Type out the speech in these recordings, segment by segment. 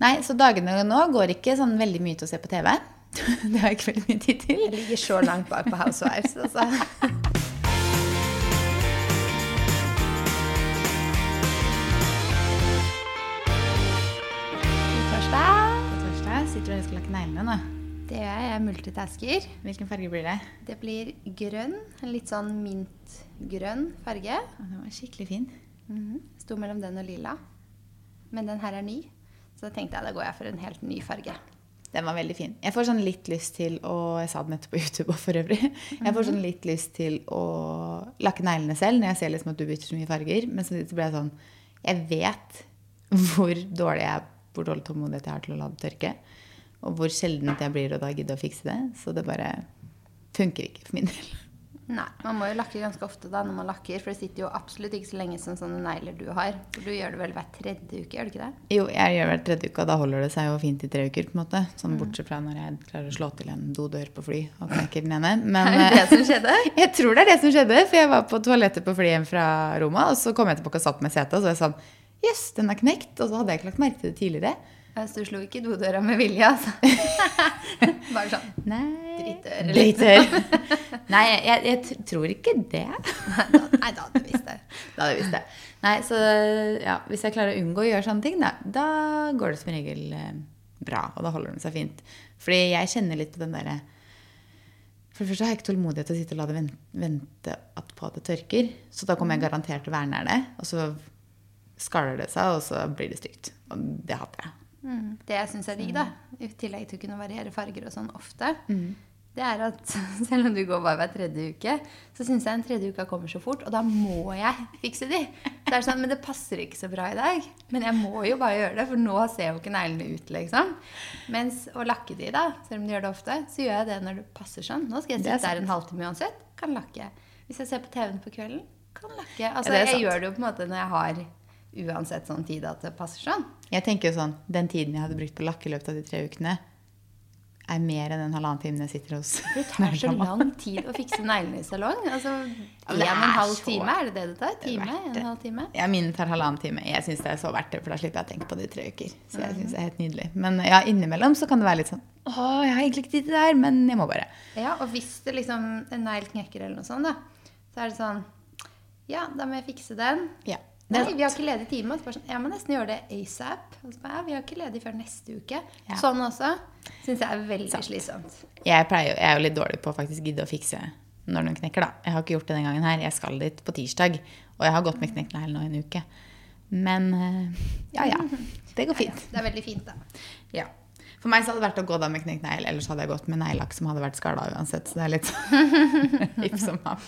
Nei, så dagene nå går ikke sånn veldig mye til å se på TV. Det har jeg ikke veldig mye tid til. Jeg ligger så langt bak på Housewives. Altså. Sitter og skal lakke neglene nå. Det gjør jeg. Jeg er multitasker. Hvilken farge blir det? Det blir grønn. En litt sånn mintgrønn farge. Å, den var skikkelig fin. Mhm. Sto mellom den og lilla. Men den her er ny, så da tenkte jeg da går jeg for en helt ny farge. Den var veldig fin. Jeg får sånn litt lyst til å Jeg sa det nettopp på YouTube for øvrig. Jeg får sånn litt lyst til å lakke neglene selv når jeg ser liksom at du bytter så mye farger. Men så blir jeg sånn Jeg vet hvor dårlig jeg hvor dårlig tålmodighet jeg har til å la det tørke. Og hvor sjelden jeg blir å da gidde å fikse det. Så det bare funker ikke for min del. Nei, Man må jo lakke ganske ofte da når man lakker, for det sitter jo absolutt ikke så lenge som sånne negler du har. For du gjør det vel hver tredje uke, gjør du ikke det? Jo, jeg gjør det hver tredje uke, og da holder det seg jo fint i tre uker. på en måte. Sånn Bortsett fra når jeg klarer å slå til en dodør på fly og knekker den ene. Men Er det det som skjedde? eh, jeg tror det er det som skjedde, for jeg var på toalettet på flyet hjem fra Roma, og så kom jeg tilbake og satt med setet, og så var jeg sånn Jøss, den er knekt. Og så hadde jeg ikke lagt merke til det tidligere. Så du slo ikke dodøra med vilje, altså? Bare sånn. Nei Drittør, Drittør. Nei, jeg, jeg tror ikke det. Nei, da, nei, da hadde du visst det. Da hadde jeg visst det. Nei, så ja, hvis jeg klarer å unngå å gjøre sånne ting, da, da går det som regel eh, bra. Og da holder det seg fint. Fordi jeg kjenner litt på den derre For det første har jeg ikke tålmodighet til å sitte og la det vente, på at det tørker. Så da kommer jeg garantert til å være nær det. Og så skaller det seg, og så blir det stygt. Og det hater jeg. Mm. Det jeg syns er digg, da, i tillegg til å kunne variere farger og sånn ofte, det er at selv om du går bare hver tredje uke, så syns jeg en tredje uka kommer så fort, og da må jeg fikse de. Det er sånn, Men det passer ikke så bra i dag. Men jeg må jo bare gjøre det, for nå ser jo ikke neglene ut, liksom. Mens å lakke de, da, selv om du gjør det ofte, så gjør jeg det når det passer sånn. Nå skal jeg sitte der en halvtime uansett, kan lakke. Hvis jeg ser på TV-en på kvelden, kan lakke. Altså, sant. jeg gjør det jo på en måte når jeg har uansett sånn tid at det passer sånn. Jeg tenker jo sånn, Den tiden jeg hadde brukt på lakke i løpet av de tre ukene, er mer enn den halvannen timen jeg sitter hos Det tar så lang tid å fikse neglene i salong. Altså Ja, en og en halv så- time, er det det det tar? Time? Det En en halv time? Ja, mine tar halvannen time. Jeg syns det er så verdt det, for da slipper jeg å tenke på det i tre uker. Så jeg synes det er helt nydelig. Men ja, innimellom så kan det være litt sånn Å, jeg har egentlig ikke tid til det her, men jeg må bare. Ja, og hvis det liksom en negl knekker eller noe sånt, da, så er det sånn Ja, da må jeg fikse den. Ja. Nei, vi har ikke ledig time. Sånn, jeg må nesten gjøre det asap. Vi har ikke ledig før neste uke. Ja. Sånn også syns jeg er veldig slitsomt. jeg, pleier, jeg er jo litt dårlig på å faktisk gidde å fikse når noen knekker, da. Jeg har ikke gjort det den gangen her. Jeg skal dit på tirsdag, og jeg har gått med knekt negl nå i en uke. Men eh, ja, ja. Det går fint. Det er veldig fint, da. Ja. For meg så hadde det vært å gå da med knekt negl, ellers hadde jeg gått med neglelakk som hadde vært skalla uansett. Så det er litt hipp som happ.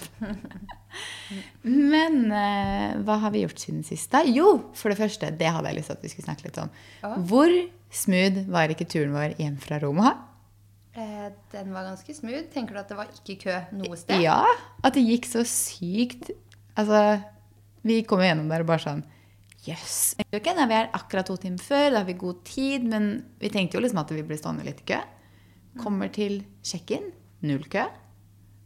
Men eh, hva har vi gjort siden sist, da? Jo, for det første, det hadde jeg lyst til at vi skulle snakke litt om. Ja. Hvor smooth var ikke turen vår hjem fra Roma? Eh, den var ganske smooth. Tenker du at det var ikke kø noe sted? Ja, at det gikk så sykt Altså, vi kom jo gjennom der og bare sånn Jøss. Yes. Okay, da vi er akkurat to timer før, da har vi god tid, men vi tenkte jo liksom at vi ble stående litt i kø. Kommer til check-in, null kø.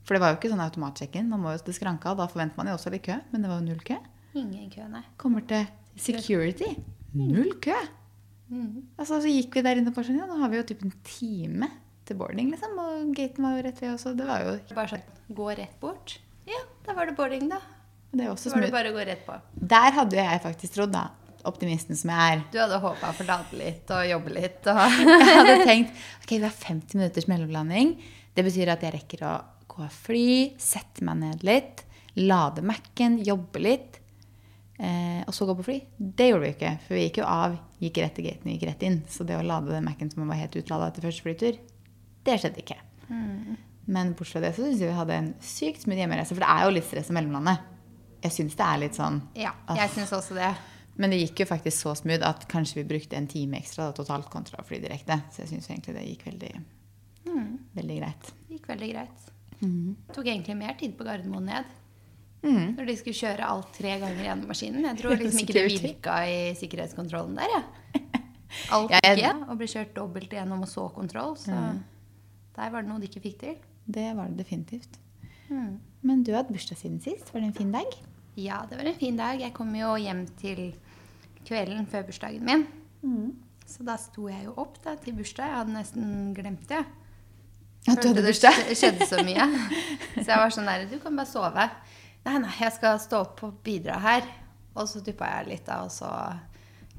For det var jo ikke sånn automat-check-in. Man må jo til skranka, da forventer man jo også litt kø, men det var jo null kø. Ingen kø, nei. Kommer til security, null kø. Altså, så gikk vi der inne på sånn, ja, nå har vi jo typ en time til boarding, liksom, og gaten var jo rett ved også. Det var jo Bare sånn gå rett bort. Ja, da var det boarding, da. Det er også smooth. var det bare å gå rett på. Der hadde jeg faktisk trodd, da, optimisten som jeg er. Du hadde håpa å forlate litt og jobbe litt og Jeg hadde tenkt ok, vi har 50 minutters mellomlanding. Det betyr at jeg rekker å gå av fly, sette meg ned litt, lade Mac-en, jobbe litt, eh, og så gå på fly. Det gjorde vi ikke, for vi gikk jo av, gikk rett til gaten, gikk rett inn. Så det å lade den Mac-en som var helt utlada etter første flytur, det skjedde ikke. Men bortsett fra det så syns jeg vi hadde en sykt smooth hjemmereise. for det er jo litt stress i mellomlandet. Jeg syns det er litt sånn Ja, jeg syns også det. Men det gikk jo faktisk så smooth at kanskje vi brukte en time ekstra da, totalt kontra å fly direkte. Så jeg syns egentlig det gikk veldig, veldig greit. Det gikk veldig greit. Tok egentlig mer tid på Gardermoen ned. Mm. Når de skulle kjøre alt tre ganger gjennom maskinen. Jeg tror liksom ikke det virka i sikkerhetskontrollen der, jeg. Alt Ja, jeg- ikke. Og ble kjørt dobbelt igjennom og så kontroll. Så der var det noe de ikke fikk til. Det var det definitivt. Mm. Men du hadde bursdag siden sist. Var det en fin dag? Ja, det var en fin dag. Jeg kom jo hjem til kvelden før bursdagen min. Så da sto jeg jo opp da, til bursdag. Jeg hadde nesten glemt det. At du hadde bursdag? Det skjedde så mye. Så jeg var sånn der Du kan bare sove. Nei, nei, jeg skal stå opp og bidra her. Og så duppa jeg litt, da, og så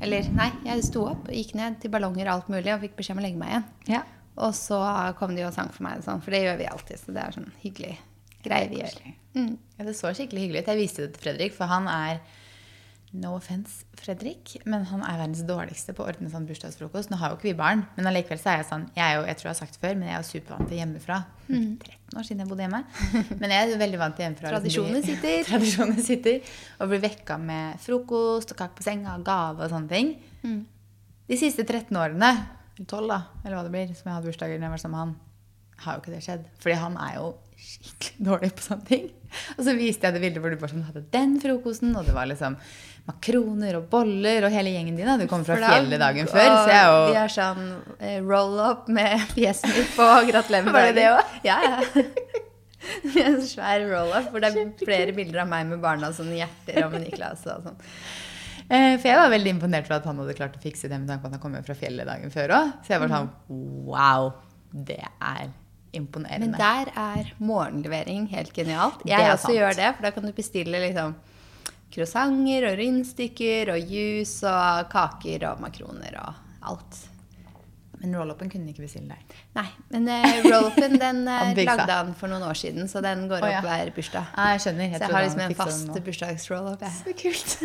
Eller nei, jeg sto opp og gikk ned til ballonger og alt mulig og fikk beskjed om å legge meg igjen. Ja. Og så kom de og sang for meg, og sånn, for det gjør vi alltid. Så det er sånn hyggelig greie vi gjør. Mm. Ja, det så skikkelig hyggelig ut. Jeg viste det til Fredrik, for han er No offense, Fredrik, men han er verdens dårligste på å ordne sånn bursdagsfrokost. Nå har jo ikke vi barn, men allikevel så er jeg sånn Jeg er jo, jeg tror jeg har sagt det før, men jeg er jo supervant til hjemmefra. 13 år siden jeg bodde hjemme. Men jeg er jo veldig vant til hjemmefra. Tradisjonen Tradisjoner bli- sitter. Tradisjoner sitter. Og blir vekka med frokost og kake på senga og gave og sånne ting. De siste 13 årene, eller 12 da, eller hva det blir, som jeg hadde bursdager når jeg var sammen med han, har jo ikke det skjedd. Fordi han er jo skikkelig dårlig på sånne ting. Og så viste jeg det bildet hvor du bare sånn, hadde den frokosten, og det var liksom makroner og boller, og hele gjengen din hadde kommet fra fjellet dagen før. Så jeg er og Vi har sånn eh, roll-up med fjeset mitt på gratulerer med Var det det òg? Ja, ja. En svær roll-up hvor det er flere bilder av meg med barna, sånne hjerter og med Niklas og sånn. Eh, For jeg var veldig imponert over at han hadde klart å fikse det med tanke på at han kom hjem fra fjellet dagen før òg. Så jeg var sånn Wow! Det er imponerende. Men der er morgenlevering helt genialt. Jeg også sant. gjør det, for da kan du bestille liksom croissanter og rundstykker og juice og kaker og makroner og alt. Men roll-upen kunne ikke bestille deg. Nei, men uh, roll-upen den eh, Han lagde han for noen år siden, så den går Å, opp hver bursdag. Ah, jeg skjønner. Så jeg trodde har han liksom en fast bursdags-roll-up. jeg. Så kult.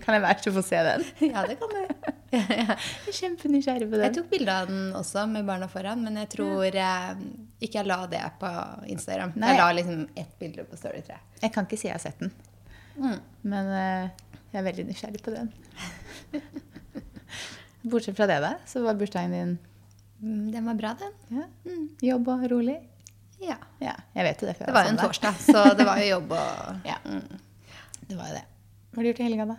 Kan jeg være så få se den? Ja, det kan du. Jeg er kjempenysgjerrig på den. Jeg tok bilde av den også med barna foran, men jeg tror eh, ikke jeg la det på Instagram. Nei. Jeg la liksom ett bilde på Story 3. Jeg kan ikke si jeg har sett den. Mm. Men eh, jeg er veldig nysgjerrig på den. Bortsett fra det, da, så var bursdagen din Mm, Den var bra, den. ja, jobb og rolig. Ja. Ja, jeg vet jo det. for Det var jo en torsdag, så det var jo jobb og Ja, mm. det var jo det. Hva har du gjort i helga, da?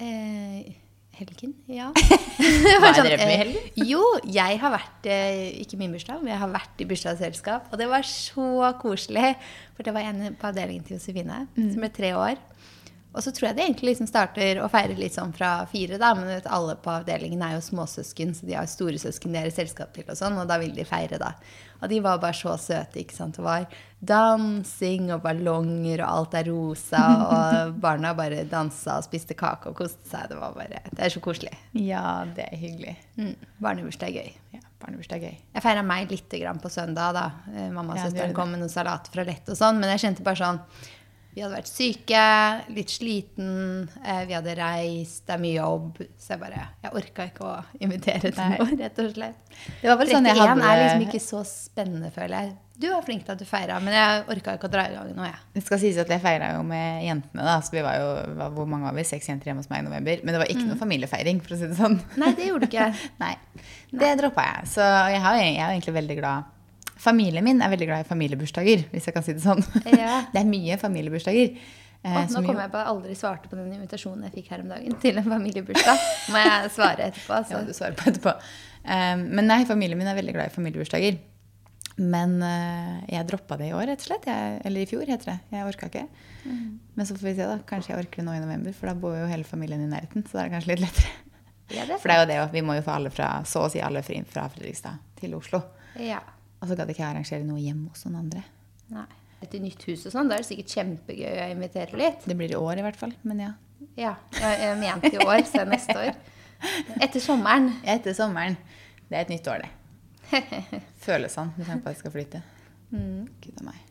eh, Helgen, ja. Hva er dere med i helgen? Jo, jeg har vært eh, Ikke min bursdag, men jeg har vært i bursdagsselskap. Og det var så koselig. For det var en på avdelingen til Josefine Mm. som ble tre år. Og så tror jeg det egentlig liksom starter å feire litt sånn fra fire, da. Men vet, alle på avdelingen er jo småsøsken, så de har storesøsken de er i selskap til og sånn. Og da vil de feire, da. Og de var bare så søte, ikke sant. Det var dansing og ballonger, og alt er rosa. Og barna bare dansa og spiste kake og koste seg. Det var bare Det er så koselig. Ja, det er hyggelig. Mm. Barnebursdag er gøy. Ja, Barnebursdag er gøy. Jeg feira meg litt grann på søndag. da. Eh, Mamma og Ja, søsteren kom med noe salat fra Lett og sånn. Men jeg kjente bare sånn Vi hadde vært syke, litt sliten, eh, vi hadde reist, det er mye jobb. Så jeg bare Jeg orka ikke å invitere til noe, rett og slett. Det var vel sånn jeg 31 hadde er liksom ikke så spennende, føler jeg. Du var flink til at du feira, men jeg orka ikke å dra i gang nå, jeg. Det skal sies at jeg feira jo med jentene. da, så vi var jo, Hvor mange var vi? Seks jenter hjemme hos meg i november. Men det var ikke noe familiefeiring, for å si det sånn. Nei, det gjorde du ikke. Nei, det droppa jeg. Så jeg, har, jeg er egentlig veldig glad Familien min er veldig glad i familiebursdager, hvis jeg kan si det sånn. Ja. Det er mye familiebursdager. eh, nå kom jo- jeg på at jeg aldri svarte på den invitasjonen jeg fikk her om dagen til en familiebursdag. Må jeg svare etterpå. Ja, du svarer på etterpå. Eh, men nei, familien min er veldig glad i familiebursdager. Men eh, jeg droppa det i år, rett og slett. Jeg, eller i fjor, heter det. Jeg orka ikke. Men så får vi se, da. Kanskje jeg orker det nå i november, for da bor jo hele familien i nærheten. Så da er det kanskje litt lettere. Ja, det For det er jo det, vi må jo få alle fra, så å si alle fra Fredrikstad til Oslo. Ja. Og så gadd ikke jeg arrangere noe hjemme hos noen andre. Nei. Etter nytt hus og sånn, da er det sikkert kjempegøy å invitere litt. Det blir i år i hvert fall, men ja. Ja, jeg, jeg mente i år, så neste år. Etter sommeren. Etter sommeren. Det er et nytt år, det. Føles sånn med tanke på at jeg skal flytte. Gud a meg.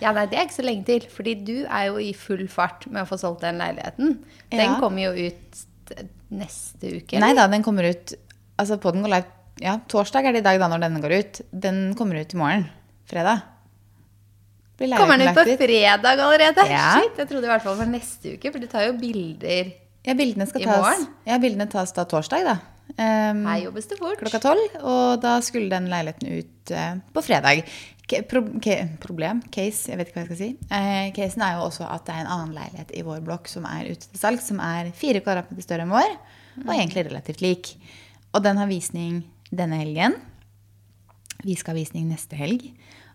Ja, nei, det er ikke så lenge til, fordi du er jo i full fart med å få solgt den leiligheten. Den Ja. kommer jo ut neste uke. Nei da, den kommer ut Altså, Poden går live Ja, torsdag er det i dag, da, når denne går ut. Den kommer ut i morgen. Fredag. Kommer den ut på fredag allerede? Ja. Shit, jeg trodde i hvert fall var neste uke, for du tar jo bilder. Ja, bildene I tas morgen? Ja, bildene tas da torsdag, da. Um, Her jobbes det fort. klokka tolv. Og da skulle den leiligheten ut uh, på fredag. K Pro problem, case, jeg vet ikke hva jeg skal si. Uh, casen er jo også at det er en annen leilighet i vår blokk som er ute til salg, som er fire kvadratmeter større enn vår, og egentlig relativt lik. Og den har visning denne helgen. Vi skal ha visning neste helg.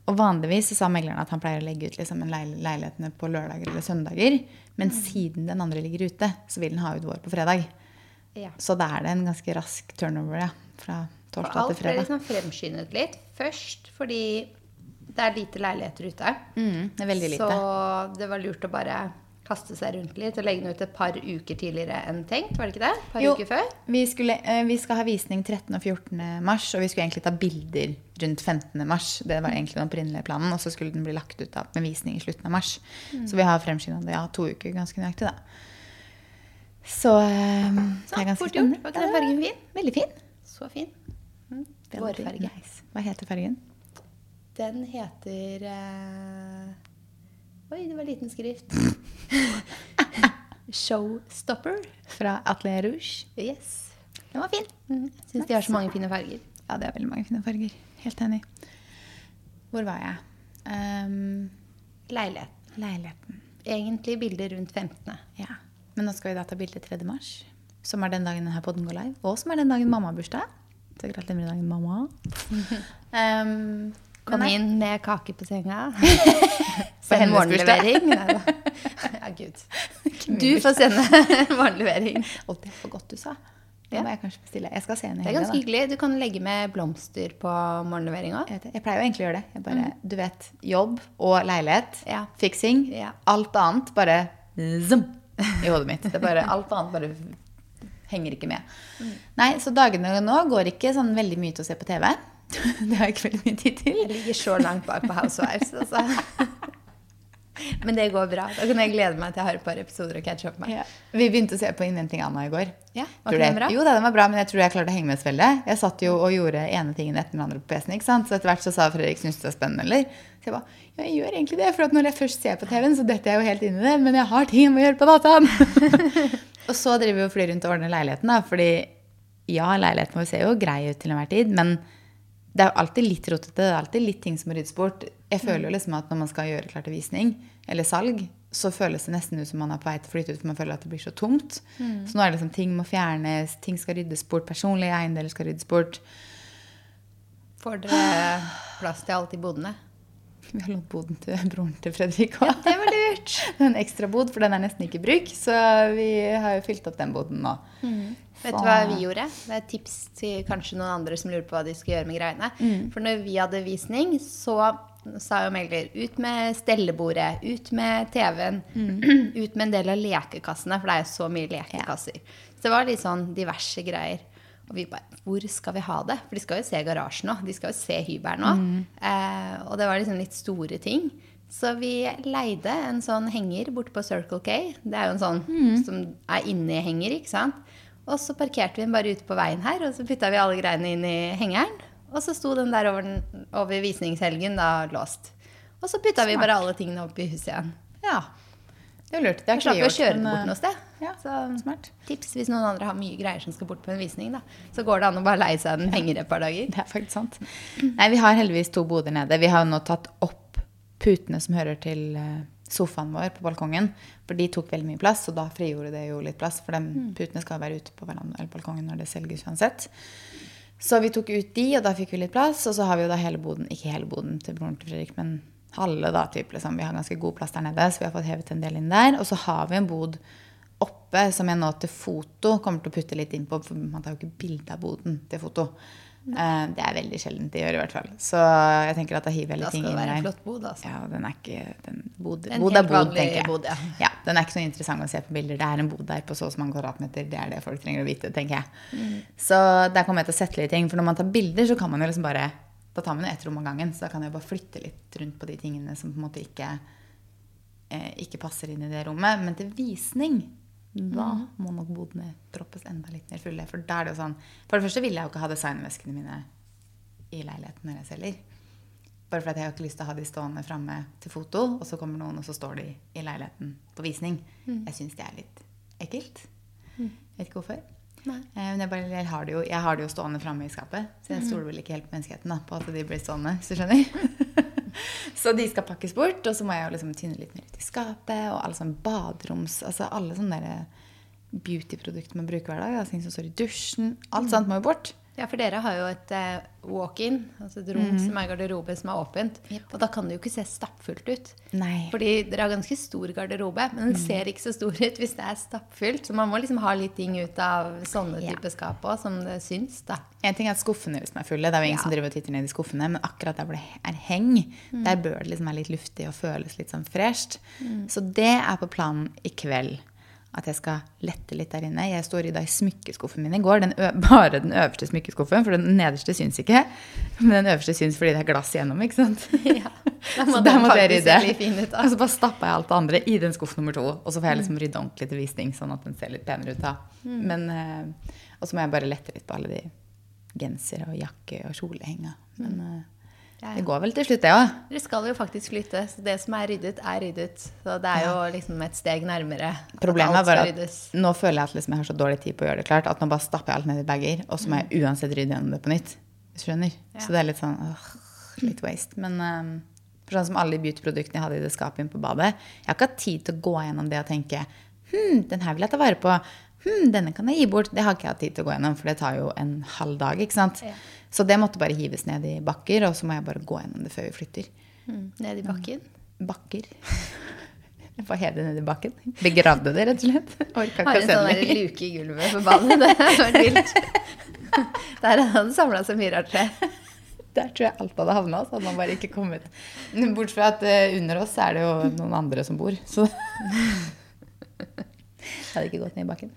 Og vanligvis så sa megleren at han pleier å legge ut liksom en leil leilighetene på lørdager eller søndager. Men siden den andre ligger ute, så vil den ha ut vår på fredag. Ja. Så da er det en ganske rask turnover, ja. Fra For torsdag til fredag. alt ble liksom fremskyndet litt. Først fordi det er lite leiligheter ute. Mm, det er veldig lite. Så det var lurt å bare kaste seg rundt litt og legge den ut et par uker tidligere enn tenkt. Var det ikke det? Et par Jo. uker før? Vi, skulle, eh, vi skal ha visning 13. og 14. mars, og vi skulle egentlig ta bilder rundt 15. mars. Det var egentlig den opprinnelige planen, og så skulle den bli lagt ut da, med visning i slutten av mars. Mm. Så vi har fremskynda det ja, to uker ganske nøyaktig, da. Så eh, det er ganske fort gjort. Var ikke den fargen fin? Veldig fin. Så fin. Mm. Vårfarge. Nice. Hva heter fargen? Den heter eh... Oi, det var liten skrift. Showstopper. Fra Atelier Rouge. Yes. Den var fin. Mm. Syns de har så mange fine farger. Ja, det er veldig mange fine farger. Helt enig. Hvor var jeg? Um, Leilighet. leiligheten. Egentlig bilder rundt 15. Ja. Men nå skal vi da ta bilde 3. mars, som er den dagen denne podden går live, og som er den dagen mamma har bursdag. Så gratulerer med dagen, mamma. Um, Kom inn med kake på senga. Send morgenlevering. Ja, gud. Du får sende morgenlevering. Å, det er for godt du sa. Ja. jeg. Jeg skal se henne i Det er helga, ganske hyggelig. Du kan legge med blomster på morgenleveringa. Jeg, jeg pleier jo egentlig å gjøre det. Bare, Du vet, jobb og leilighet, Ja. fiksing, Ja. alt annet bare zoom, i hodet mitt. Det er bare, alt annet bare henger ikke med. Nei, så dagene nå går ikke sånn veldig mye til å se på TV. Det har jeg ikke veldig mye tid til. Jeg ligger så langt bak på Housewives. Altså. Men det går bra. Da kan jeg glede meg til jeg har et par episoder å catche opp med. Ja. Vi begynte å se på Innhenting Anna i går. Ja, Tror var ikke den bra? Jo, da, den var bra, men jeg tror jeg klarte å henge med så veldig. Jeg satt jo og gjorde ene tingen etter den andre på PC-en. ikke sant? Så etter hvert så sa Fredrik syns det er spennende, eller? Så jeg bare ja, jeg gjør egentlig det, for at når jeg først ser på TV-en, så detter jeg jo helt inn i det. Men jeg har ting jeg må gjøre på dataen. og så driver vi og flyr rundt og ordner leiligheten, da. Fordi ja, leiligheten vår ser jo grei ut til enhver tid, men det er jo alltid litt rotete. Det er alltid litt ting som må ryddes bort. Jeg føler jo liksom at når man skal gjøre klart til visning, eller salg, så føles det nesten ut som man er på vei til å flytte ut, for man føler at det blir så tomt. Så nå er det liksom ting må fjernes, ting skal ryddes bort, personlige eiendeler skal ryddes bort. Får dere plass til alt i bodene? Vi har lånt boden til broren til Fredrik òg. Det var lurt. Det er en ekstra bod, for den er nesten ikke i bruk. Så vi har jo fylt opp den boden nå. Vet du hva vi gjorde? Det er et tips til kanskje noen andre som lurer på hva de skal gjøre med greiene. For når vi hadde visning, så sa jo megler ut med stellebordet, ut med TV-en, ut med en del av lekekassene, for det er jo så mye lekekasser. Så det var litt sånn diverse greier. Og vi bare Hvor skal vi ha det? For de skal jo se garasjen nå. De skal jo se hybelen nå. Eh, og det var liksom litt store ting. Så vi leide en sånn henger borte på Circle K. Det er jo en sånn som er inni henger, ikke sant. Og så parkerte vi den bare ute på veien her, og så putta vi alle greiene inn i hengeren. Og så sto den der over, den, over visningshelgen da låst. Og så putta vi bare alle tingene opp i huset igjen. Ja. Det er lurt. Det er ikke vi å kjøre gjort. bort men, noe sted. Ja, Så smart. tips hvis noen andre har mye greier som skal bort på en visning, da. Så går det an å bare leie seg en henger et par dager. Det er faktisk sant. Nei, vi har heldigvis to boder nede. Vi har jo nå tatt opp putene som hører til eh, sofaen vår på balkongen. For de tok veldig mye plass, og da frigjorde det jo litt plass. For de putene skal være ute på eller balkongen når det selges uansett. Så vi tok ut de, og da fikk vi litt plass. Og så har vi jo da hele boden, ikke hele boden til broren til Fredrik, men halve, da, typ, liksom. Vi har ganske god plass der nede, så vi har fått hevet en del inn der. Og så har vi en bod oppe som jeg nå til foto kommer til å putte litt inn på, for man tar jo ikke bilde av boden til foto. Eh, det er veldig sjeldent de gjør, i hvert fall. Så jeg tenker at da hiver jeg Da skal det være en flott bod, altså. Ja, den er ikke den bod, En bod er bod, tenker jeg. bod, ja. ja, Den er ikke så interessant å se på bilder. Det er en bod der på så og så mange kvadratmeter. Det er det folk trenger å vite, tenker jeg. Mm. Så der kommer jeg til å sette litt ting. For når man tar bilder, så kan man jo liksom bare Da tar man jo ett rom av gangen. Så da kan jeg bare flytte litt rundt på de tingene som på en måte ikke eh, ikke passer inn i det rommet. Men til visning, da Mm. må nok bodene droppes enda litt mer fulle. For da er det jo sånn For det første vil jeg jo ikke ha designveskene mine i leiligheten når jeg selger. Bare fordi jeg har ikke lyst til å ha de stående framme til foto, og så kommer noen, og så står de i leiligheten på visning. Mm. Jeg syns det er litt ekkelt. Vet ikke hvorfor. Nei. Eh, Men jeg, bare, jeg, har det jo, jeg har det jo stående framme i skapet, så Mm. jeg stoler vel ikke helt på menneskeheten da, på at de blir stående, hvis du skjønner. så de skal pakkes bort, og så må jeg jo liksom tynne litt mer ut i skapet, og alle sånne baderoms, altså alle sånne der beautyprodukter man bruker hver dag, altså ting som står i dusjen, alt sånt må jo bort. Ja, for dere har jo et eh, walk-in, altså et rom som er garderobe som er åpent. Yep. Og da kan det jo ikke se stappfullt ut. Nei. Fordi dere har ganske stor garderobe, men den ser ikke så stor ut hvis det er stappfullt. Så man må liksom ha litt ting ut av sånne Ja. type skap òg, som det syns, da. En ting er at skuffene liksom er fulle, det er jo ingen Ja. som driver og titter ned i skuffene, men akkurat der hvor det er heng, der bør det liksom være litt luftig og føles litt sånn fresht. Så det er på planen i kveld. At jeg skal lette litt der inne. Jeg står i da i smykkeskuffen min i går. Den bare den øverste smykkeskuffen, for den nederste syns ikke. Men den øverste syns fordi det er glass igjennom, ikke sant? Ja, da må Så der måtte jeg rydde. ut. Og så bare stappa jeg alt det andre i den skuff nummer to. Og så får jeg liksom rydde ordentlig til visning, sånn at den ser litt penere ut da. Men, eh, og så må jeg bare lette litt på alle de genser og jakke og kjolehenga. Men eh, Ja, ja. Det går vel til slutt, det òg. Dere skal jo faktisk flytte, så det som er ryddet, er ryddet. Så det er jo liksom et steg nærmere. Problemet er bare at nå føler jeg at liksom jeg har så dårlig tid på å gjøre det klart, at nå bare stapper jeg alt ned i bager, og så må jeg uansett rydde gjennom det på nytt. Hvis du skjønner? Ja. Så det er litt sånn åh, litt waste. Men eh, for sånn som alle de beauty-produktene jeg hadde i det skapet inne på badet, jeg har ikke hatt tid til å gå gjennom det og tenke hm, den her vil jeg ta vare på. Hm, denne kan jeg gi bort. Det har ikke jeg hatt tid til å gå gjennom, for det tar jo en halv dag. ikke sant? Ja. Så det måtte bare hives ned i bakker, og så må jeg bare gå gjennom det før vi flytter. Mm, ned i bakken. Bakker. Hva heter det nedi bakken? Begravde det, rett og slett. Orka Har ikke å en sånn det der lenger. luke i gulvet på badet. Det var vilt. Der hadde han samla seg mye rart. Der tror jeg alt hadde havna, så hadde man bare ikke kommet. Bortsett fra at eh, under oss er det jo noen andre som bor, så Det hadde ikke gått ned i bakken.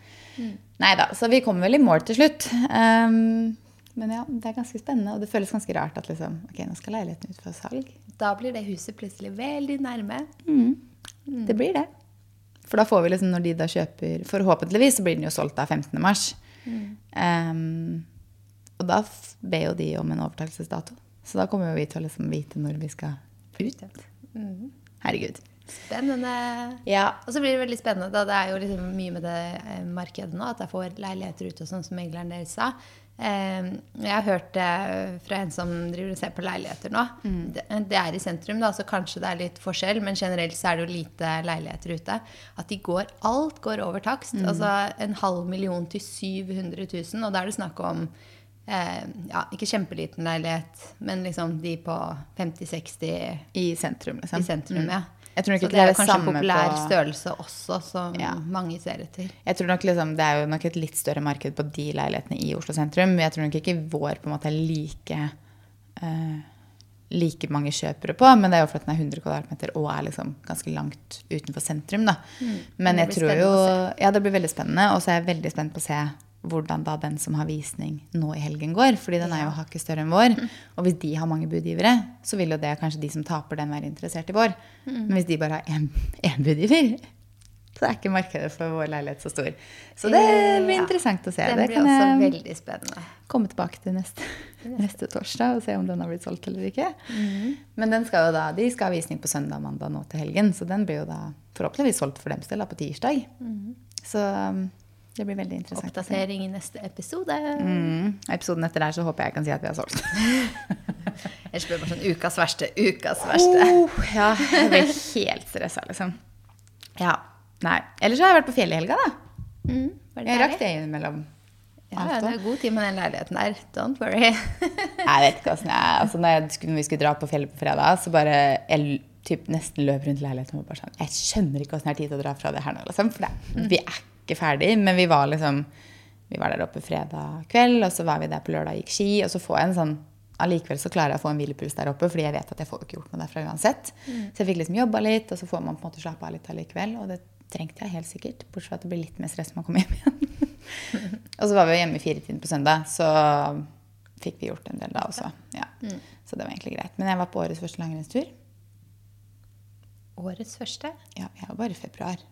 Nei da, så vi kommer vel i mål til slutt. Um, men ja, det er ganske spennende, og det føles ganske rart at liksom, ok, nå skal leiligheten ut for salg. Da blir det huset plutselig veldig nærme. Det blir det. For da får vi liksom, når de da kjøper Forhåpentligvis så blir den jo solgt da 15. mars. Um, og da ber jo de om en overtakelsesdato. Så da kommer jo vi til å liksom vite når vi skal ut. Herregud. Spennende. Ja. Og så blir det veldig spennende. Da. Det er jo liksom mye med det eh, markedet nå, at jeg får leiligheter ut og sånn som megleren deres sa. Eh, jeg har hørt det fra en som driver og ser på leiligheter nå. Det, det er i sentrum, da, så kanskje det er litt forskjell, men generelt så er det jo lite leiligheter ute. At de går, alt går over takst. Altså en halv million til 700 000, og da er det snakk om eh, ja, ikke kjempeliten leilighet, men liksom de på 50-60 I sentrum, liksom. i sentrum, ja. Jeg tror nok Så ikke det er det kanskje en populær på- størrelse også, som Ja. mange ser etter. Jeg tror nok liksom, Det er jo nok et litt større marked på de leilighetene i Oslo sentrum. Jeg tror nok ikke vår på en måte er like, uh, like mange kjøpere på. Men det er jo fordi den er 100 kvadratmeter og er liksom ganske langt utenfor sentrum. da. Men Mm. Men jeg tror jo Ja, det blir veldig spennende. Og så er jeg veldig spent på å se hvordan da den som har visning nå i helgen går. Fordi den er jo hakket større enn vår. Og hvis de har mange budgivere, så vil jo det kanskje de som taper den, være interessert i vår. Mm. Men hvis de bare har én budgiver, så er ikke markedet for vår leilighet så stor. Så det blir interessant å se. Den det blir kan også jeg veldig spennende. komme tilbake til neste, neste torsdag og se om den har blitt solgt eller ikke. Men den skal jo da, de skal ha visning på søndag og mandag nå til helgen, så den blir jo da forhåpentligvis solgt for dem del på tirsdag. Så um, det blir veldig interessant. Oppdatering i neste episode. Mm. Episoden etter der så håper jeg jeg kan si at vi har solgt. Ellers blir det bare sånn ukas verste, ukas verste. Oh, ja, jeg blir helt stressa, liksom. Ja. Nei. Ellers har jeg vært på fjellet i helga, da. Mm, Jeg rakk det innimellom. Ja, alt ja, det er god tid med den leiligheten der. Don't worry. Jeg vet ikke åssen jeg altså, når, jeg skulle, når vi skulle dra på fjellet på fredag, så bare jeg typ, nesten løp rundt leiligheten og bare sånn Jeg skjønner ikke åssen jeg har tid til å dra fra det her nå, liksom. For det, vi er ikke ferdig. Men vi var liksom Vi var der oppe fredag kveld, og så var vi der på lørdag og gikk ski. Og så får jeg en sånn Allikevel så klarer jeg å få en hvilepuls der oppe, fordi jeg vet at jeg får ikke gjort noe derfra uansett. Så jeg fikk liksom jobba litt, og så får man på en måte slappe av litt allikevel. Og det trengte jeg helt sikkert. Bortsett fra at det blir litt mer stress når man kommer hjem igjen. og så var vi jo hjemme i firetiden på søndag, så fikk vi gjort en del da også. Ja. Så det var egentlig greit. Men jeg var på årets første langrennstur. Årets første. Ja, jeg var bare i februar.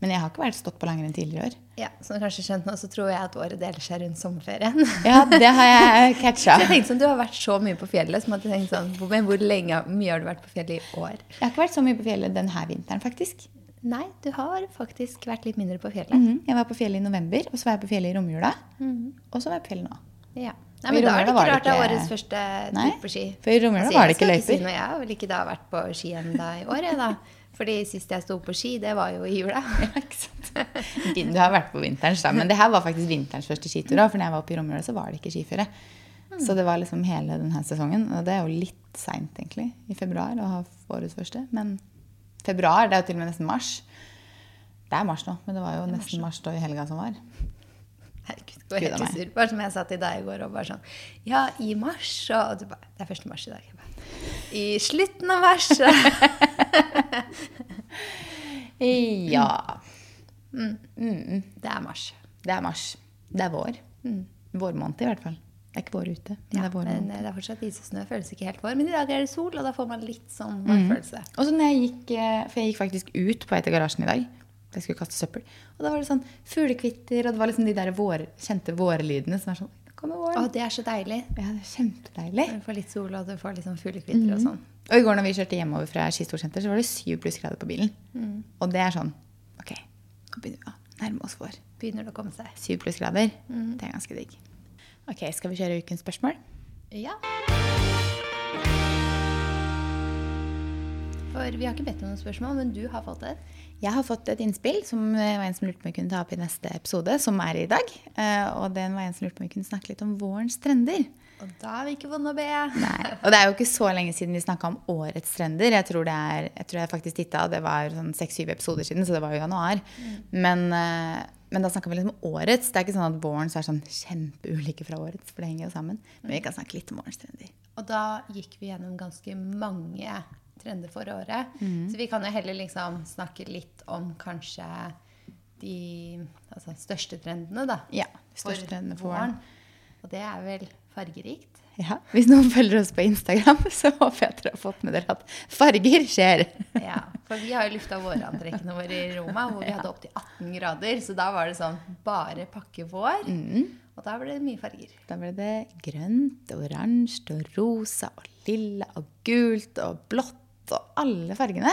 Men jeg har ikke vært stått på langrenn tidligere i år. Ja, Som du kanskje skjønte nå, så tror jeg at året deler seg rundt sommerferien. Ja, det har jeg catcha. Så jeg tenkte sånn, Du har vært så mye på fjellet, så måtte jeg tenke sånn, men hvor lenge, mye har du vært på fjellet i år? Jeg har ikke vært så mye på fjellet denne vinteren, faktisk. Nei, du har faktisk vært litt mindre på fjellet. Mhm. Jeg var på fjellet i november, og så var jeg på fjellet i romjula. Og så var jeg på fjellet nå. Ja. Nei, men da er det ikke rart det er årets første tur på ski. for i romjula Altså, var det jeg ikke skal løyper. Si noe, jeg har vel ikke da vært på ski ennå i år, jeg da. Fordi sist jeg sto på ski, det var jo i jula. Ja, ikke sant? Du har vært på vinterens, da. Men det her var faktisk vinterens første skitur. For når jeg var oppe i romjula, så var det ikke skiføre. Så det var liksom hele denne sesongen. Og det er jo litt seint, egentlig, i februar å ha årets første. Men februar, det er jo til og med nesten mars. Det er mars nå, men det var jo nesten mars da i helga som var. Herregud, det går helt i surr. Bare som jeg sa til deg i går og bare sånn Ja, i mars og du bare Det er 1. mars i dag. Jeg bare, I slutten av verset. ja. Mm. Ja. Det er mars. Det er mars. Det er vår. Vårmåned i hvert fall. Det er ikke vår ute, men Ja, det er vårmåned. men eh, det er fortsatt is og snø. Føles ikke helt vår. Men i dag er det sol, og da får man litt sånn vårfølelse. Og så når jeg gikk, eh, For jeg gikk faktisk ut på vei til garasjen i dag. Jeg skulle kaste søppel. Og da var det sånn fuglekvitter, og det var liksom de der vår, kjente vårlydene som er sånn Nå våren. Å, det er så deilig. Ja, det er kjempedeilig. Du får litt sol, og du får litt sånn fuglekvitter og sånn. Og i går når vi kjørte hjemover fra Skistorsenter, så var det syv plussgrader på bilen. Og det er sånn Ok, nå begynner vi å nærme oss vår. Begynner det å komme seg. Syv plussgrader. Det er ganske digg. Ok, skal vi kjøre ukens spørsmål? Ja. For vi har ikke bedt om noen spørsmål, men du har fått et. Jeg har fått et innspill som eh, var en som lurte på om vi kunne ta opp i neste episode, som er i dag. Eh, Og den var en som lurte på om vi kunne snakke litt om vårens trender. Og da er vi ikke vonde å be. Nei. Og det er jo ikke så lenge siden vi snakka om årets trender. Jeg tror det er, jeg tror jeg faktisk titta, det var sånn seks-syv episoder siden, så det var jo januar. Men, eh, men da snakka vi litt om årets. Det er ikke sånn at våren er sånn kjempeulike fra årets, for det henger jo sammen. Men vi kan snakke litt om årens trender. Og da gikk vi gjennom ganske mange trender for året. Mm. Så vi kan jo heller liksom snakke litt om kanskje de altså, største trendene, da. Ja, største trendene for våren. Og det er vel fargerikt. Ja, Hvis noen følger oss på Instagram, så håper jeg at dere har fått med dere at farger skjer. Ja, for vi har jo lufta vårantrekkene våre i Roma, hvor vi hadde opptil 18 grader. Så da var det sånn bare pakke vår. Mm. Og da ble det mye farger. Da ble det grønt oransje og rosa og lilla og gult og blått og alle fargene.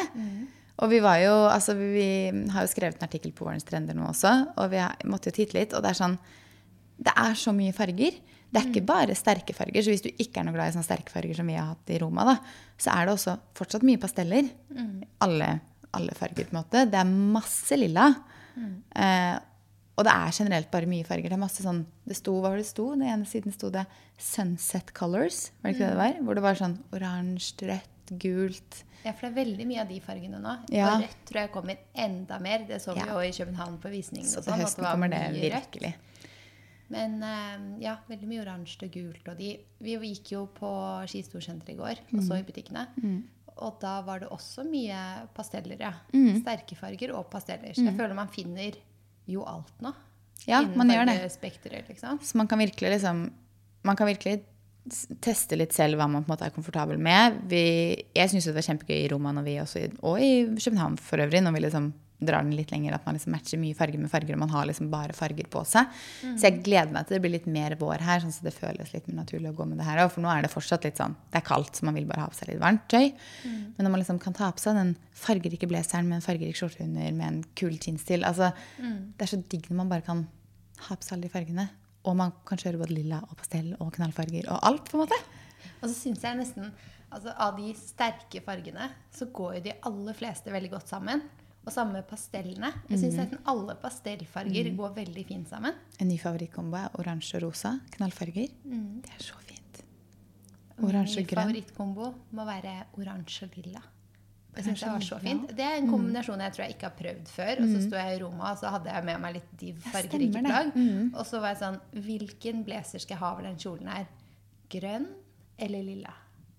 Og vi var jo, altså vi har jo skrevet en artikkel på Vårens trender nå også, og vi har, måtte jo titte litt, og det er sånn Det er så mye farger. Det er ikke bare sterke farger, så hvis du ikke er noe glad i sånne sterke farger som vi har hatt i Roma, da, så er det også fortsatt mye pasteller. Alle, alle farger, på en måte. Det er masse lilla. Eh, og det er generelt bare mye farger. Det er masse sånn, det sto, Hva var det sto? Den ene siden sto det 'Sunset Colors'. Var det ikke det det var? Hvor det var sånn oransje, rødt, gult. Ja, for det er veldig mye av de fargene nå. Ja. Og rødt tror jeg kommer enda mer. Det så vi Ja. jo i København på visningen. Så til sånn, høsten kommer det mye rødt. virkelig. Men eh, ja, veldig mye oransje og gult. Og de, vi gikk jo på Skistorsenteret i går og Mm. så i butikkene. Og da var det også mye pasteller, ja. Mm. Sterke farger og pasteller. Så jeg føler man finner jo alt nå. Ja, man gjør det. fargespekteret, liksom. Så man kan virkelig liksom Man kan virkelig teste litt selv hva man på en måte er komfortabel med. Vi, jeg syns det var kjempegøy i Roma vi også, og i København for øvrig, når vi liksom drar den litt lenger, at man liksom matcher mye farger med farger, og man har liksom bare farger på seg. Så jeg gleder meg til det blir litt mer vår her, sånn at det føles litt mer naturlig å gå med det her òg. For nå er det fortsatt litt sånn Det er kaldt, så man vil bare ha på seg litt varmt tøy. Men når man liksom kan ta på seg den fargerike blazeren med en fargerik skjorte under med en kul jeans til altså, Det er så digg når man bare kan ha på seg alle de fargene. Og man kan kjøre både lilla og pastell og knallfarger og alt, på en måte. Og så syns jeg nesten altså Av de sterke fargene så går jo de aller fleste veldig godt sammen. Og samme pastellene. Jeg syns nesten alle pastellfarger går veldig fint sammen. En ny favorittkombo er oransje og rosa. Knallfarger. Det er så fint. Min Oransje og grønn. favorittkombo må være oransje og lilla. Det syns det var så fint. Det er en kombinasjon jeg tror jeg ikke har prøvd før. Og så sto jeg i Roma, og så hadde jeg med meg litt div fargerike plagg. Og så var jeg sånn Hvilken blazer skal jeg ha over den kjolen her? Grønn eller lilla?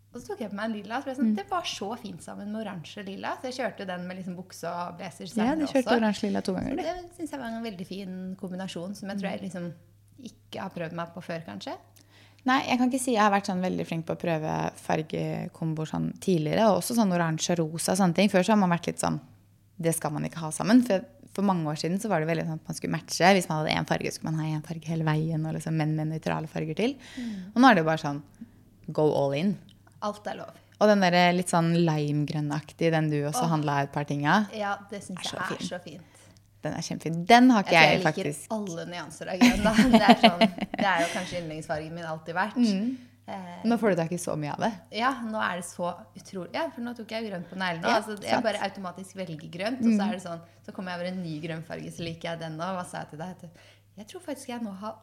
Og så tok jeg på meg en lilla. Så jeg sånn, Det var så fint sammen med oransje og lilla. Så jeg kjørte den med liksom bukse og blazer Ja, senere du kjørte også. oransje-lilla to ganger, Så det syns jeg var en veldig fin kombinasjon som jeg tror jeg liksom ikke har prøvd meg på før, kanskje. Nei, jeg kan ikke si jeg har vært sånn veldig flink på å prøve fargekomboer sånn tidligere. Og også sånn oransje og rosa og sånne ting. Før så har man vært litt sånn Det skal man ikke ha sammen. For, for mange år siden så var det veldig sånn at man skulle matche. Hvis man hadde én farge, skulle man ha én farge hele veien. Og liksom menn med nøytrale farger til. Og nå er det jo bare sånn go all in. Alt er lov. Og den der litt sånn limegrønnaktig, den du også oh. handla et par ting av, Ja, det syns Er jeg så er så fint. Den er kjempefin. Den har Jeg ikke tror jeg, jeg liker alle nyanser av grønn. Det, er sånn, det er jo kanskje yndlingsfargen min alltid vært. Mm. Eh, Nå får du tak i så mye av det. ja, nå er det så utrolig Ja, for nå tok jeg grønt på neglene. Ja, altså, jeg. Mm. bare automatisk velger grønt, og så er det sånn Så kommer jeg over en ny grønnfarge, så liker jeg den nå. Hva sa jeg til deg? Jeg tror faktisk jeg nå har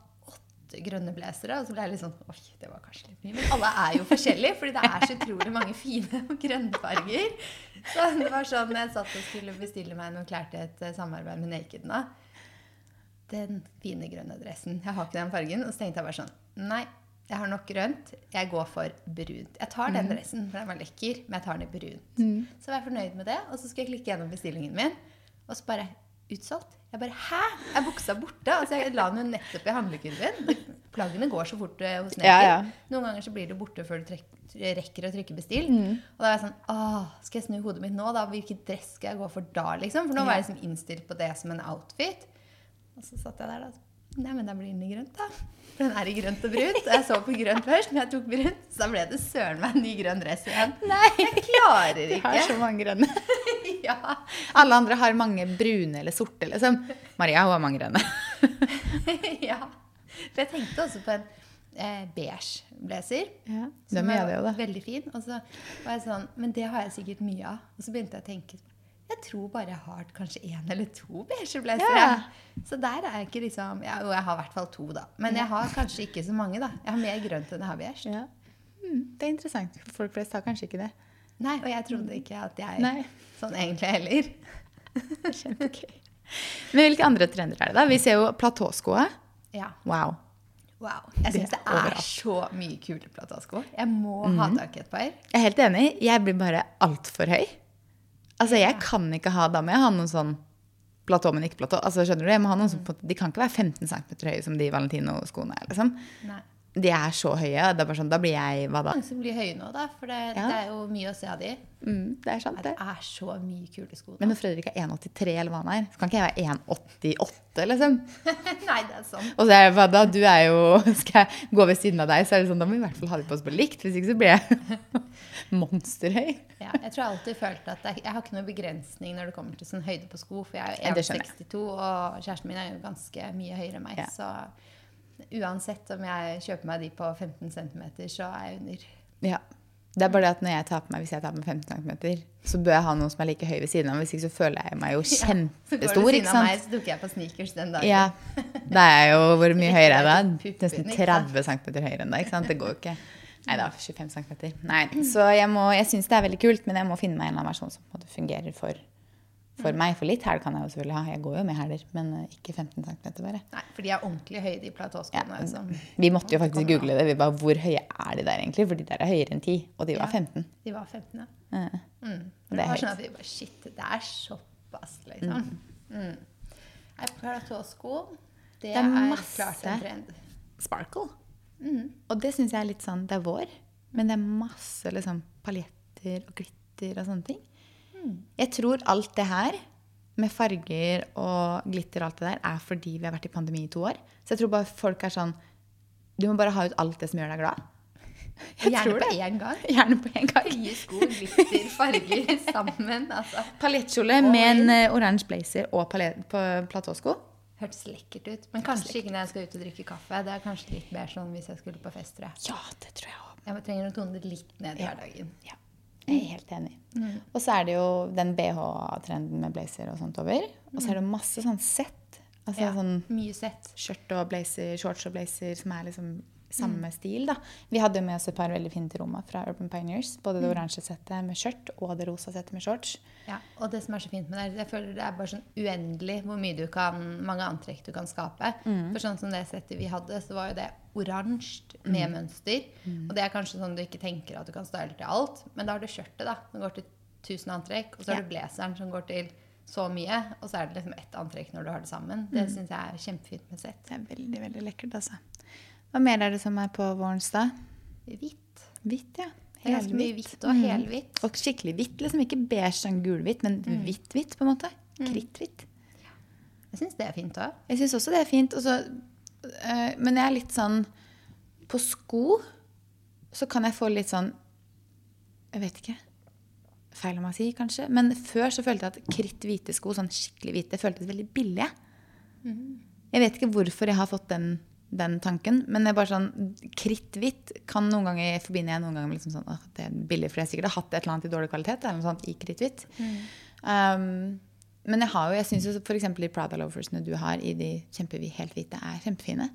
grønne blazere. Og så ble jeg litt sånn Oi, det var kanskje litt mye. Men alle er jo forskjellige, fordi det er så utrolig mange fine grønne farger. Så det var sånn jeg satt og skulle bestille meg noen klær til et eh, samarbeid med Naked nå. Den fine grønne dressen. Jeg har ikke den fargen. Og så tenkte jeg bare sånn Nei, jeg har nok grønt. Jeg går for brunt. Jeg tar den dressen, for den var lekker, men jeg tar den i brunt. Så var jeg fornøyd med det, og så skulle jeg klikke gjennom bestillingen min, og så bare utsolgt. Jeg bare Hæ? Er buksa borte? Altså, jeg la den jo nettopp i handlekurven. Plaggene går så fort eh, hos Naked. Ja, ja. Noen ganger så blir det borte før du rekker å trykke bestill. Mm. Og da var jeg sånn Åh, skal jeg snu hodet mitt nå, da? Hvilken dress skal jeg gå for da, liksom? For nå var jeg liksom innstilt på det som en outfit. Og så satt jeg der, da. Nei, men da blir den i grønt, da. For den er i grønt og brunt. Og jeg så på grønt først, men jeg tok brunt. Så da ble det søren meg en ny grønn dress igjen. Nei! Jeg klarer ikke. Jeg har så mange grønne. ja. Alle andre har mange brune eller sorte, liksom. Maria hun har mange grønne. ja. For jeg tenkte også på en eh, beige blazer. Ja, Som er det. Veldig fin. Og så var jeg sånn Men det har jeg sikkert mye av. Og så begynte jeg å tenke Jeg tror bare jeg har kanskje én eller to beige blazere. Ja. Så der er jeg ikke liksom ja, Jo, jeg har i hvert fall to, da. Men jeg har kanskje ikke så mange, da. Jeg har mer grønt enn jeg har beige. Ja. Mm, det er interessant. Folk flest har kanskje ikke det. Nei, og jeg trodde ikke at jeg Nei. sånn egentlig heller. Kjempegøy. Men hvilke andre trender er det, da? Vi ser jo platåskoa. Ja. Wow. Wow. Jeg syns det er er så mye kule platåsko. Jeg må ha tak i et par. Jeg er helt enig. Jeg blir bare altfor høy. Altså, jeg kan ikke ha Da må jeg ha noen sånn platå, men ikke platå. Altså, skjønner du? Jeg må ha noen sånn, de kan ikke være 15 cm høye som de Valentino-skoene er. liksom. Nei. De er så høye. Det er bare sånn, Da blir jeg hva da? Mange som blir høye nå, da. For det, Ja. det er jo mye å se av de. Mm, det er sant, Det det. er så mye kule sko. Men når Fredrik er 1,83 eller hva han er, så kan ikke jeg være 1,88, liksom. Nei, det er sånn. Og så er jeg hva da? Du er jo Skal jeg gå ved siden av deg, så er det sånn, da må vi i hvert fall ha de på oss på likt. Hvis ikke så blir jeg monsterhøy. Ja, jeg tror jeg alltid følt at jeg, jeg har ikke noen begrensning når det kommer til sånn høyde på sko, for jeg er jo 1,62, og kjæresten min er jo ganske mye høyere enn meg. Ja. Så uansett om jeg kjøper meg de på 15 cm, så er jeg under. Ja. Det er bare det at når jeg tar på meg, hvis jeg tar på meg 15 cm, så bør jeg ha noen som er like høy ved siden av. Hvis ikke så føler jeg meg jo kjempestor. Så går du siden av meg, så dukker jeg på sneakers den dagen. Ja. Da er jeg jo Hvor mye høyere er da? Nesten 30 cm høyere enn deg. ikke sant? Det går jo ikke. Nei da, 25 cm. Nei, så jeg, må- jeg syns det er veldig kult, men jeg må finne meg en eller annen versjon som fungerer for, for meg. For litt hæl kan jeg jo selvfølgelig ha. Jeg går jo med hæler, men eh, ikke 15 cm bare. Nei, for de er ordentlig høye, de platåskoene. Ja, som- Vi måtte jo faktisk google det. Vi bare, Hvor høye er de der egentlig? For de der er høyere enn 10, og de var Ja. 15. De var 15, ja. ja. Mm. Det Det, er var sånn at vi bare Shit, det er såpass, liksom. Mm. Nei, platåsko, det, er er, masse. klart en trend. Sparkle. Mm. Og det syns jeg er litt sånn Det er vår, men det er masse liksom paljetter og glitter og sånne ting. Jeg tror alt det her med farger og glitter og alt det der er fordi vi har vært i pandemi i to år. Så jeg tror bare folk er sånn Du må bare ha ut alt det som gjør deg glad. Jeg Gjerne på en én gang. Gjerne på en gang. Høye sko, glitter, farger sammen. Altså. Paljettkjole med en eh, oransje blazer og platåsko. Hørtes lekkert ut. Men kanskje ikke når jeg skal ut og drikke kaffe. Det er kanskje litt mer sånn hvis jeg skulle på fest. tror jeg. Ja, det tror jeg også. Jeg trenger å tone det litt ned i Ja. hverdagen. Ja, jeg er helt enig. Og så er det jo den BH-trenden med blazer og sånt over. Og så er det masse sånn sett. Altså Ja, sånn Mye sett. skjørt og blazer, shorts og blazer som er liksom samme stil, da. Vi hadde jo med oss et par veldig fine til Roma fra Urban Pioneers. Både det oransje settet med skjørt og det rosa settet med shorts. Ja, og det som er så fint med det, jeg føler det er bare sånn uendelig hvor mye du kan, mange antrekk du kan skape. For sånn som det settet vi hadde, så var jo det oransje med mønster. Og det er kanskje sånn du ikke tenker at du kan style til alt, men da har du skjørtet da, som går til 1000 antrekk, og så har Ja. du blazeren som går til så mye, og så er det liksom ett antrekk når du har det sammen. Det synes jeg er kjempefint med sett. Det er veldig, veldig lekkert, altså. Hva mer er det som er på vårens da? Hvitt. Hvitt, ja. Ganske mye hvitt og helhvitt. Og skikkelig hvitt, liksom ikke beige sånn gulhvitt, men hvitt-hvitt på en måte. Kritthvitt. Jeg synes det er fint også. Jeg syns også det er fint. og så, eh, men jeg er litt sånn På sko så kan jeg få litt sånn Jeg vet ikke. Feil om å si, kanskje. Men før så følte jeg at kritthvite sko, sånn skikkelig hvite, føltes veldig billige. Jeg vet ikke hvorfor jeg har fått den, den tanken. Men det er bare sånn kritthvitt kan noen ganger forbinde jeg noen ganger med liksom sånn, at det er billig, for jeg sikkert har hatt et eller annet i dårlig kvalitet. eller noe sånt i kritthvitt. Um, men jeg har jo, jeg syns f.eks. de Prada loafersene du har i de kjempevi, helt hvite, er kjempefine.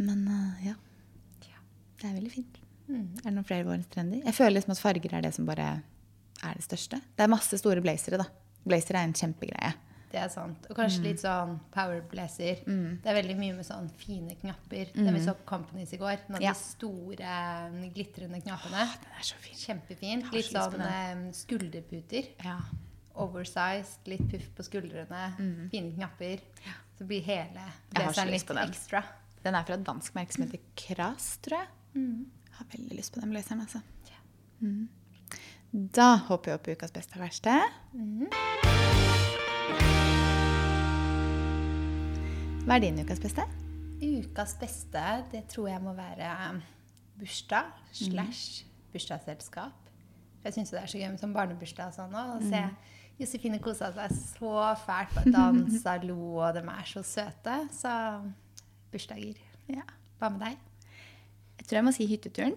Men uh, ja. Det er veldig fint. Er det noen flere vårens trender? Jeg føler liksom at farger er det som bare er det største. Det er masse store blazere, da. Blazer er en kjempegreie. Det er sant. Og kanskje litt sånn power blazer. Det er veldig mye med sånn fine knapper. Den vi så på Companies i går. Noen av Ja. de store, glitrende knappene. Den er så fin. Kjempefin. Litt så sånn eh, skulderputer. Ja. Oversized, litt puff på skuldrene. Fine knapper. Så blir hele Jeg blazeren litt den. ekstra. Den er fra et dansk merke som heter Kras, tror jeg. Jeg har veldig lyst på den blazeren, altså. Mm. Da hopper vi opp i ukas beste og verste. Hva er din ukas beste? Ukas beste, det tror jeg må være bursdag slash bursdagsselskap. Jeg syns det er så gøy med sånn barnebursdag og sånn òg. Å se Josefine kosa seg så fælt. Bare dansa, lo, og de er så søte. Så bursdager. Ja. Hva med deg? Jeg tror jeg må si hytteturen.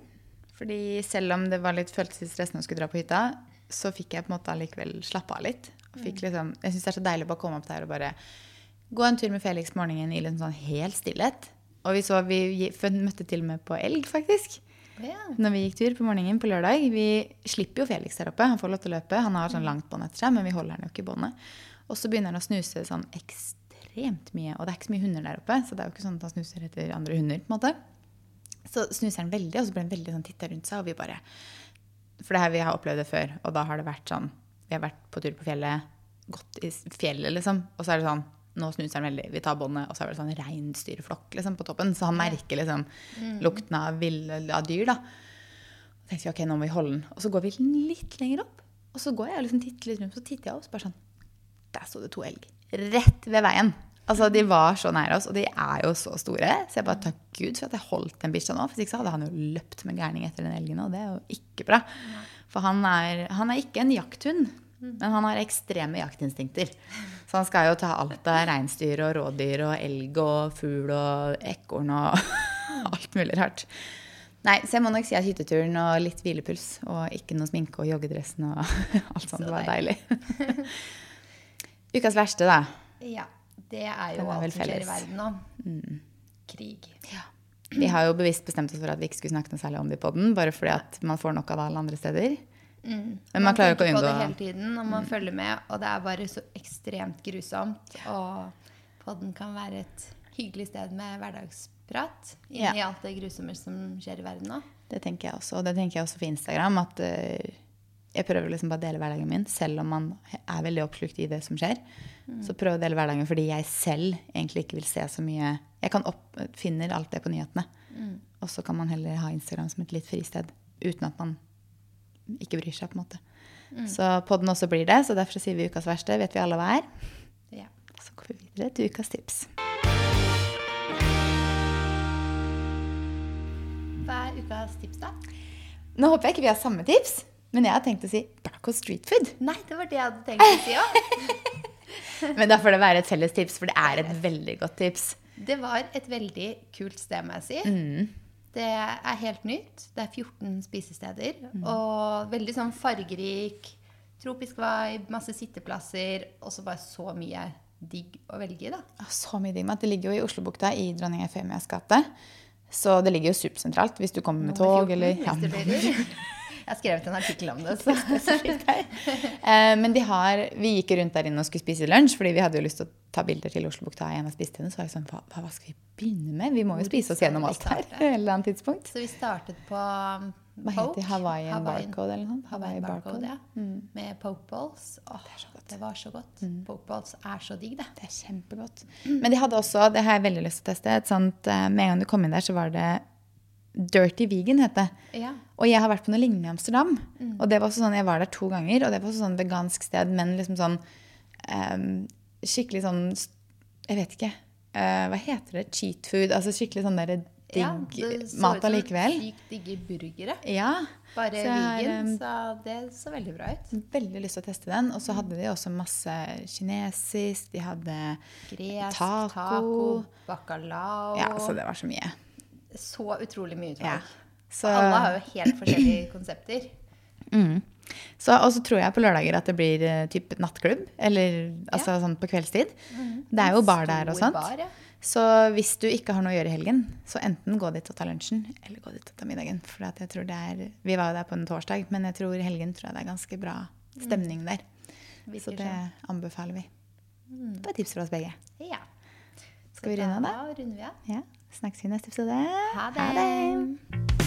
Fordi selv om det var litt følelsesstressende å skulle dra på hytta, så fikk jeg på en måte allikevel slappe av litt. Liksom, jeg syns det er så deilig å bare komme opp der og bare gå en tur med Felix morgenen i liksom sånn helt stillhet. Og vi så, vi møtte til og med på elg, faktisk. Ja. Når vi gikk tur på morgenen på lørdag. Vi slipper jo Felix der oppe. Han får lov til å løpe. Han har sånn langt bånd etter seg, men vi holder han jo ikke i båndet. Og så begynner han å snuse sånn ekstremt mye. Og det er ikke så mye hunder der oppe, så det er jo ikke sånn at han snuser etter andre hunder. på en måte. Så snuser han veldig, og så blir han veldig sånn titta rundt seg, og vi bare For det her vi har opplevd det før, og da har det vært sånn Vi har vært på tur på fjellet, gått i fjellet, liksom, og så er det sånn nå snuser han veldig. Vi tar båndet, og så er det sånn reinsdyrflokk liksom, på toppen. Så han merker liksom lukten av, vill, av dyr. da. Så tenkte vi ok, nå må vi holde den. Og så går vi litt lenger opp. Og så går jeg og liksom titter litt rundt, så titter jeg opp, så bare sånn Der sto det to elg. Rett ved veien. Altså, De var så nære oss, og de er jo så store. Så jeg bare takk Gud for at jeg holdt den bikkja nå. For ikke så hadde han jo løpt med gærning etter den elgen, og det er jo ikke bra. For han er, han er ikke en jakthund, men han har ekstreme jaktinstinkter. Så han skal jo ta alt av reinsdyr og rådyr og elg og fugl og ekorn og alt mulig rart. Nei, så jeg må nok si at hytteturen og litt hvilepuls og ikke noe sminke og joggedressen og alt sånt, Så var deilig. Ukas verste, da. ja. Det er jo alt som skjer i verden nå. Krig. Vi har jo bevisst bestemt oss for at vi ikke skulle snakke noe særlig om det i poden, bare fordi at man får nok av det alle andre steder. Men man klarer jo ikke å på unngå det hele tiden, og man følger med, og det er bare så ekstremt grusomt. Og podden kan være et hyggelig sted med hverdagsprat inni Ja. alt det grusomme som skjer i verden nå. Det tenker jeg også. Og det tenker jeg også for Instagram. At eh, jeg prøver liksom bare å dele hverdagen min, selv om man er veldig oppslukt i det som skjer. Så prøv å dele hverdagen fordi jeg selv egentlig ikke vil se så mye Jeg kan opp, finner alt det på nyhetene. Og så kan man heller ha Instagram som et litt fristed uten at man ikke bryr seg. på en måte. Så podden også blir det, så derfor sier vi ukas verste. Vet vi alle hva er? Ja. Så går vi videre til ukas tips. Hva er ukas tips, da? Nå håper jeg ikke vi har samme tips, men jeg har tenkt å si Barcode Street Food. Nei, det var det jeg hadde tenkt å si òg. Men da får det være et felles tips, for det er et veldig godt tips. Det var et veldig kult sted, må jeg si. Det er helt nytt. Det er 14 spisesteder. Og veldig sånn fargerik, tropisk vibe, masse sitteplasser. Og så bare så mye digg å velge i, da. Så mye digg mat. Det ligger jo i Oslobukta, i dronning Eufemias gate. Så det ligger jo supersentralt hvis du kommer med tog 14, eller ja. Jeg har skrevet en artikkel om det. Så. Eh, Men de har, vi gikk rundt der inne og skulle spise lunsj, fordi vi hadde jo lyst til å ta bilder til Oslobukta i og spiste henne, Så var jeg sånn, hva, hva skal vi begynne med? Vi må jo spise oss gjennom alt her. et eller annet tidspunkt. så vi startet på um, Hva heter det? Hawaiian Hawaiian- barcode eller noe sånt? Hawaii barcode, ja. Mm. Med poke balls. Åh, det, var så godt. Poke balls er så digg, det. Det er kjempegodt. Men de hadde også, det har jeg veldig lyst til å teste, et sånt, eh, med en gang du kom inn der, så var det Dirty Vegan, het det. Ja. Og jeg har vært på noe lignende i Amsterdam. Og det var sånn, Jeg var der to ganger, og det var sånn vegansk sted, men liksom sånn um, Skikkelig sånn Jeg vet ikke. Uh, hva heter det? Cheat food? Altså skikkelig sånn der digg Ja, det så mat allikevel. Sykt digge burgere. Ja. Bare så jeg vegan, så det så veldig bra ut. veldig lyst til å teste den. Og så hadde de også masse kinesisk. De hadde Gresk, Taco. taco, bacalao Ja, så det var så mye. Så utrolig mye Ja. Så, Alle har jo helt forskjellige konsepter. mm. så, og så tror jeg på lørdager at det blir uh, typ nattklubb. Eller altså sånn på kveldstid. Det er jo bar der og sånt. bar, ja. Så hvis du ikke har noe å gjøre i helgen, så enten gå dit og ta lunsjen, eller gå dit og ta middagen. For jeg tror det er, Vi var jo der på en torsdag, men jeg tror helgen tror jeg det er ganske bra stemning der. Mm. Så det sånn. anbefaler vi. Det er tips fra oss begge. Ja. Skal vi runde av, da? Da runder vi av. Ja. Snakkes i neste episode. Ha det.